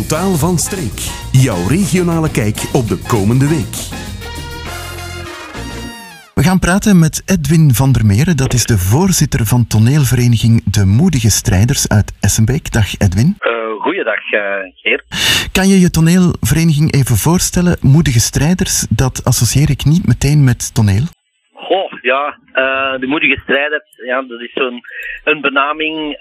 Totaal van streek. Jouw regionale kijk op de komende week. We gaan praten met Edwin van der Meren. Dat is de voorzitter van toneelvereniging De Moedige Strijders uit Essenbeek. Dag Edwin. Uh, goeiedag uh, Geert. Kan je je toneelvereniging even voorstellen? Moedige Strijders, dat associeer ik niet meteen met toneel. Goh, ja, uh, de moedige strijders, ja, dat is zo'n een benaming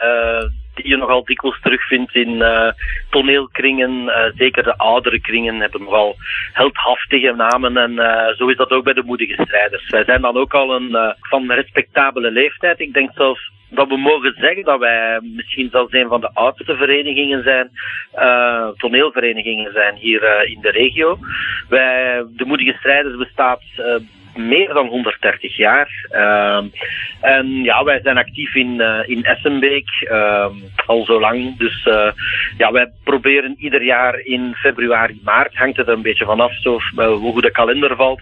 die je nogal dikwijls terugvindt in uh, toneelkringen. Uh, zeker de oudere kringen hebben nogal heldhaftige namen. En uh, zo is dat ook bij de moedige strijders. Wij zijn dan ook al een van respectabele leeftijd. Ik denk zelfs dat we mogen zeggen dat wij misschien zelfs een van de oudste verenigingen zijn, toneelverenigingen zijn hier in de regio. Wij, de Moedige Strijders bestaat meer dan 130 jaar. Uh, en ja, wij zijn actief in, uh, in Essenbeek uh, al zo lang. Dus uh, ja, wij proberen ieder jaar in februari, maart, hangt het er een beetje vanaf zo, hoe de kalender valt,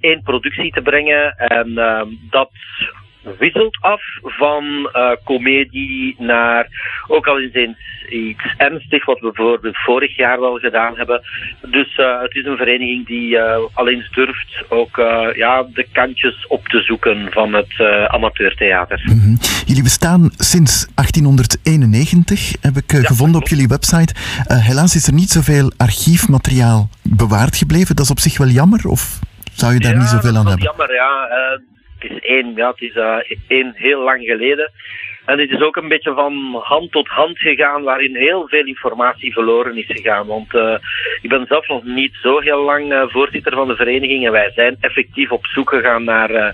één productie te brengen. En ehm, dat wisselt af van uh, comedie naar ook al eens iets ernstig, wat we bijvoorbeeld vorig jaar wel gedaan hebben. Dus uh, het is een vereniging die uh, al eens durft ook ja, de kantjes op te zoeken van het amateurtheater. Mm -hmm. Jullie bestaan sinds 1891, heb ik ja, gevonden op jullie website. helaas is er niet zoveel archiefmateriaal bewaard gebleven. Dat is op zich wel jammer, of zou je daar ja, niet zoveel aan hebben? jammer, ja is één, ja, het is uh, één heel lang geleden. En het is ook een beetje van hand tot hand gegaan, waarin heel veel informatie verloren is gegaan. Want uh, ik ben zelf nog niet zo heel lang uh, voorzitter van de vereniging en wij zijn effectief op zoek gegaan naar uh,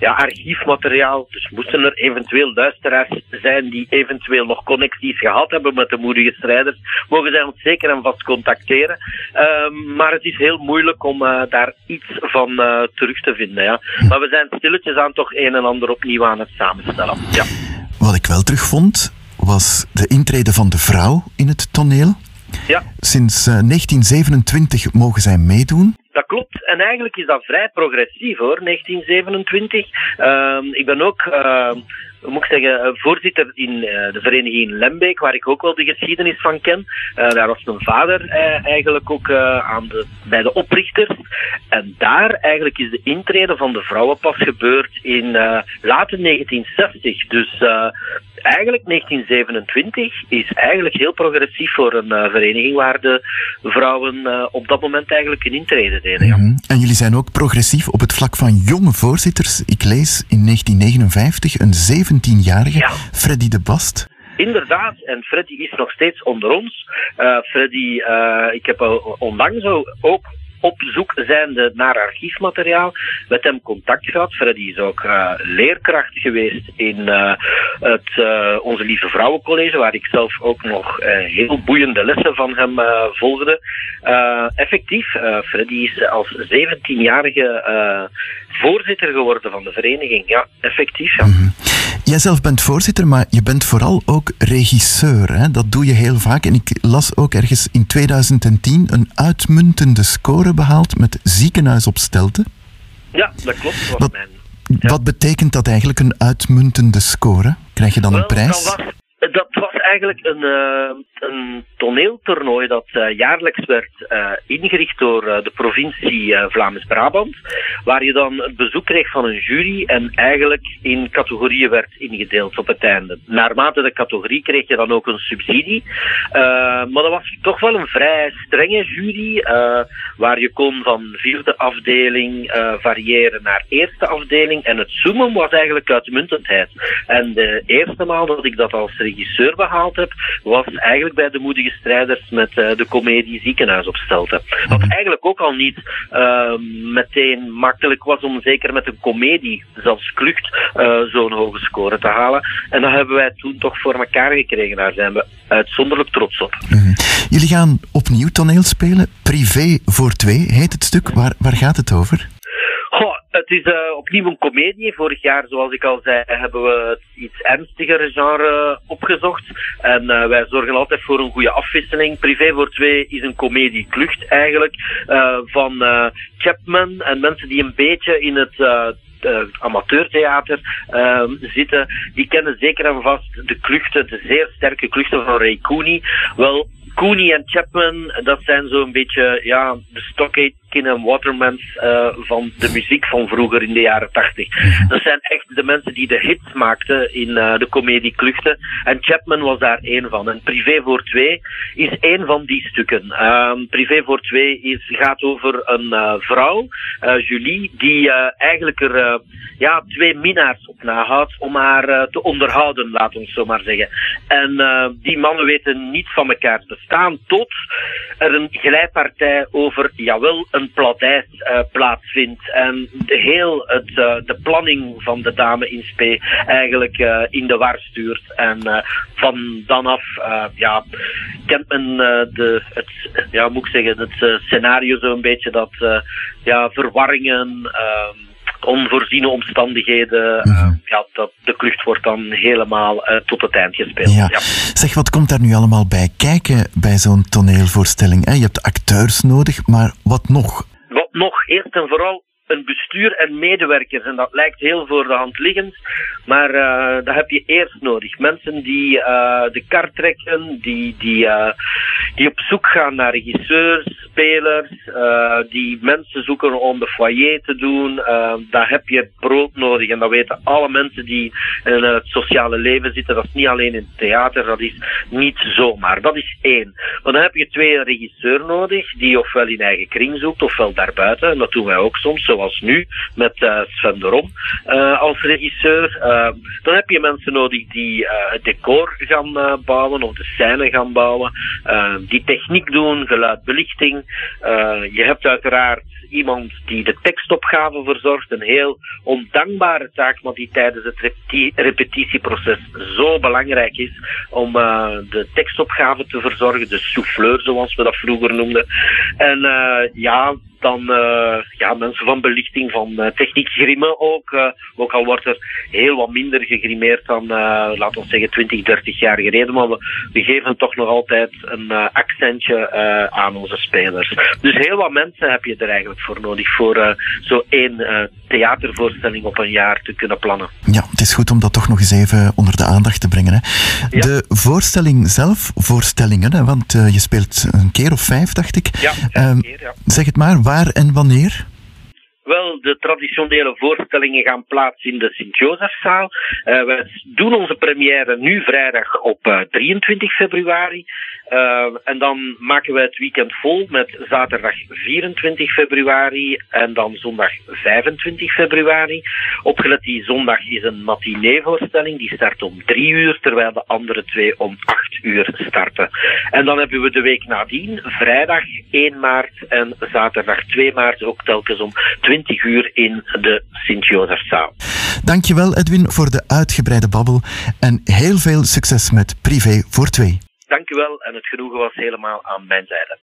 ja, archiefmateriaal. Dus moesten er eventueel luisteraars zijn die eventueel nog connecties gehad hebben met de moedige strijders, mogen zij ons zeker en vast contacteren. Ehm, maar het is heel moeilijk om daar iets van terug te vinden. Ja. Maar we zijn stilletjes aan toch een en ander opnieuw aan het samenstellen. Ja. Wat ik wel terugvond, was de intrede van de vrouw in het toneel. Ja. Sinds uh, 1927 mogen zij meedoen. Dat klopt. En eigenlijk is dat vrij progressief hoor, 1927. Uh, ik ben ook, uh, moet ik zeggen, voorzitter in uh, de vereniging Lembeek, waar ik ook wel de geschiedenis van ken. Uh, daar was mijn vader eigenlijk ook aan de, bij de oprichters. En daar eigenlijk is de intrede van de vrouwen pas gebeurd in late 1960. Dus eigenlijk 1927 is eigenlijk heel progressief voor een vereniging waar de vrouwen op dat moment eigenlijk een intrede deden. Ja. -hmm. En jullie zijn ook progressief op het vlak van jonge voorzitters. Ik lees in 1959 een 17-jarige, ja. Freddy de Bast. Inderdaad, en Freddy is nog steeds onder ons. Uh, Freddy, uh, ik heb onlangs ook op zoek zijnde naar archiefmateriaal, met hem contact gehad. Freddy is ook uh, leerkracht geweest in uh, het uh, Onze Lieve Vrouwencollege, waar ik zelf ook nog heel boeiende lessen van hem volgde. effectief, Freddy is als 17-jarige voorzitter geworden van de vereniging. Ja, effectief. Ja. Mm -hmm. Jijzelf bent voorzitter, maar je bent vooral ook regisseur. Hè? Dat doe je heel vaak. En ik las ook ergens in 2010 een uitmuntende score behaald met Ziekenhuis op Stelten. Ja, dat klopt. Wat, mijn, ja. wat betekent dat eigenlijk, een uitmuntende score? Krijg je dan Wel, een prijs? Dat dat was eigenlijk een, uh, een toneeltoernooi dat uh, jaarlijks werd uh, ingericht door de provincie Vlaams-Brabant, waar je dan het bezoek kreeg van een jury en eigenlijk in categorieën werd ingedeeld op het einde. Naarmate de categorie kreeg je dan ook een subsidie, maar dat was toch wel een vrij strenge jury, waar je kon van vierde afdeling variëren naar eerste afdeling en het zoomen was eigenlijk uitmuntendheid. En de eerste maal dat ik dat als regisseur heb, was eigenlijk bij de moedige strijders met uh, de komedie Ziekenhuis op. Wat eigenlijk ook al niet uh, meteen makkelijk was om zeker met een komedie, zelfs klucht, uh, zo'n hoge score te halen. En dat hebben wij toen toch voor elkaar gekregen. Daar zijn we uitzonderlijk trots op. -hmm. Jullie gaan opnieuw toneel spelen. Privé voor twee heet het stuk. Waar, waar gaat het over? Het is uh, opnieuw een komedie. Vorig jaar, zoals ik al zei, hebben we het iets ernstigere genre opgezocht. En uh, wij zorgen altijd voor een goede afwisseling. Privé voor twee is een komedie klucht eigenlijk. Uh, van Chapman en mensen die een beetje in het amateurtheater uh, zitten, die kennen zeker en vast de kluchten, de zeer sterke kluchten van Ray Cooney. Wel, Cooney en Chapman, dat zijn zo'n beetje ja, de Stockade en Watermans uh, van de muziek van vroeger in de jaren tachtig. Dat zijn echt de mensen die de hits maakten in uh, de comedie Kluchten. En Chapman was daar één van. En Privé voor twee is één van die stukken. Um, Privé voor twee is, gaat over een uh, vrouw, Julie, die eigenlijk er ja, twee minnaars op nahoudt om haar te onderhouden, laat ons zo maar zeggen. En die mannen weten niet van elkaar bestaan tot er een glijpartij over, jawel, een platijs uh, plaatsvindt. En heel het, uh, de planning van de dame in spe eigenlijk uh, in de war stuurt. En van dan af ja, kent men de, het, ja, moet ik zeggen, het scenario zo'n beetje dat ja, verwarringen ehm, onvoorziene omstandigheden, ja, dat, de klucht wordt dan helemaal uh, tot het eind gespeeld. Ja. Zeg, wat komt daar nu allemaal bij kijken bij zo'n toneelvoorstelling? Hè? Je hebt acteurs nodig, maar wat nog? Wat nog? Eerst en vooral een bestuur en medewerkers. En dat lijkt heel voor de hand liggend, maar uh, dat heb je eerst nodig. Mensen die uh, de kar trekken, die, die, uh, die op zoek gaan naar regisseurs, spelers, die mensen zoeken om de foyer te doen. daar heb je brood nodig. En dat weten alle mensen die in het sociale leven zitten. Dat is niet alleen in het theater, dat is niet zomaar. Dat is één. Maar dan heb je twee regisseur nodig, die ofwel in eigen kring zoekt, ofwel daarbuiten. En dat doen wij ook soms zoals nu, met uh, Sven de Rom als regisseur. Dan heb je mensen nodig die het decor gaan bouwen of de scène gaan bouwen, die techniek doen, geluidbelichting. Je hebt uiteraard iemand die de tekstopgave verzorgt. Een heel ondankbare taak, maar die tijdens het repetitieproces zo belangrijk is om uh, de tekstopgave te verzorgen. De souffleur, zoals we dat vroeger noemden. En uh, ja, dan uh, ja, mensen van belichting, van uh, techniek grimmen ook. Uh, ook al wordt er heel wat minder gegrimeerd dan, laten we zeggen, 20, 30 jaar geleden. Maar we, we geven toch nog altijd een accentje aan onze spelers. Dus heel wat mensen heb je er eigenlijk voor nodig voor zo één theatervoorstelling op een jaar te kunnen plannen. Ja, het is goed om dat toch nog eens even onder de aandacht te brengen. Hè. Ja. De voorstelling zelf, voorstellingen, hè, want je speelt een keer of vijf, dacht ik. Ja, um, keer, ja. Zeg het maar, waar en wanneer? De traditionele voorstellingen gaan plaats in de Sint-Jozefzaal. Uh, we doen onze première nu vrijdag op uh, 23 februari. Uh, en dan maken we het weekend vol met zaterdag 24 februari en dan zondag 25 februari. Opgelet die zondag is een matineevoorstelling, die start om 3 uur, terwijl de andere twee om 8 uur starten. En dan hebben we de week nadien, vrijdag 1 maart en zaterdag 2 maart, ook telkens om 20 uur in de Sint-Jozefzaal. Dankjewel Edwin voor de uitgebreide babbel en heel veel succes met Privé voor 2. Dank u wel en het genoegen was helemaal aan mijn zijde.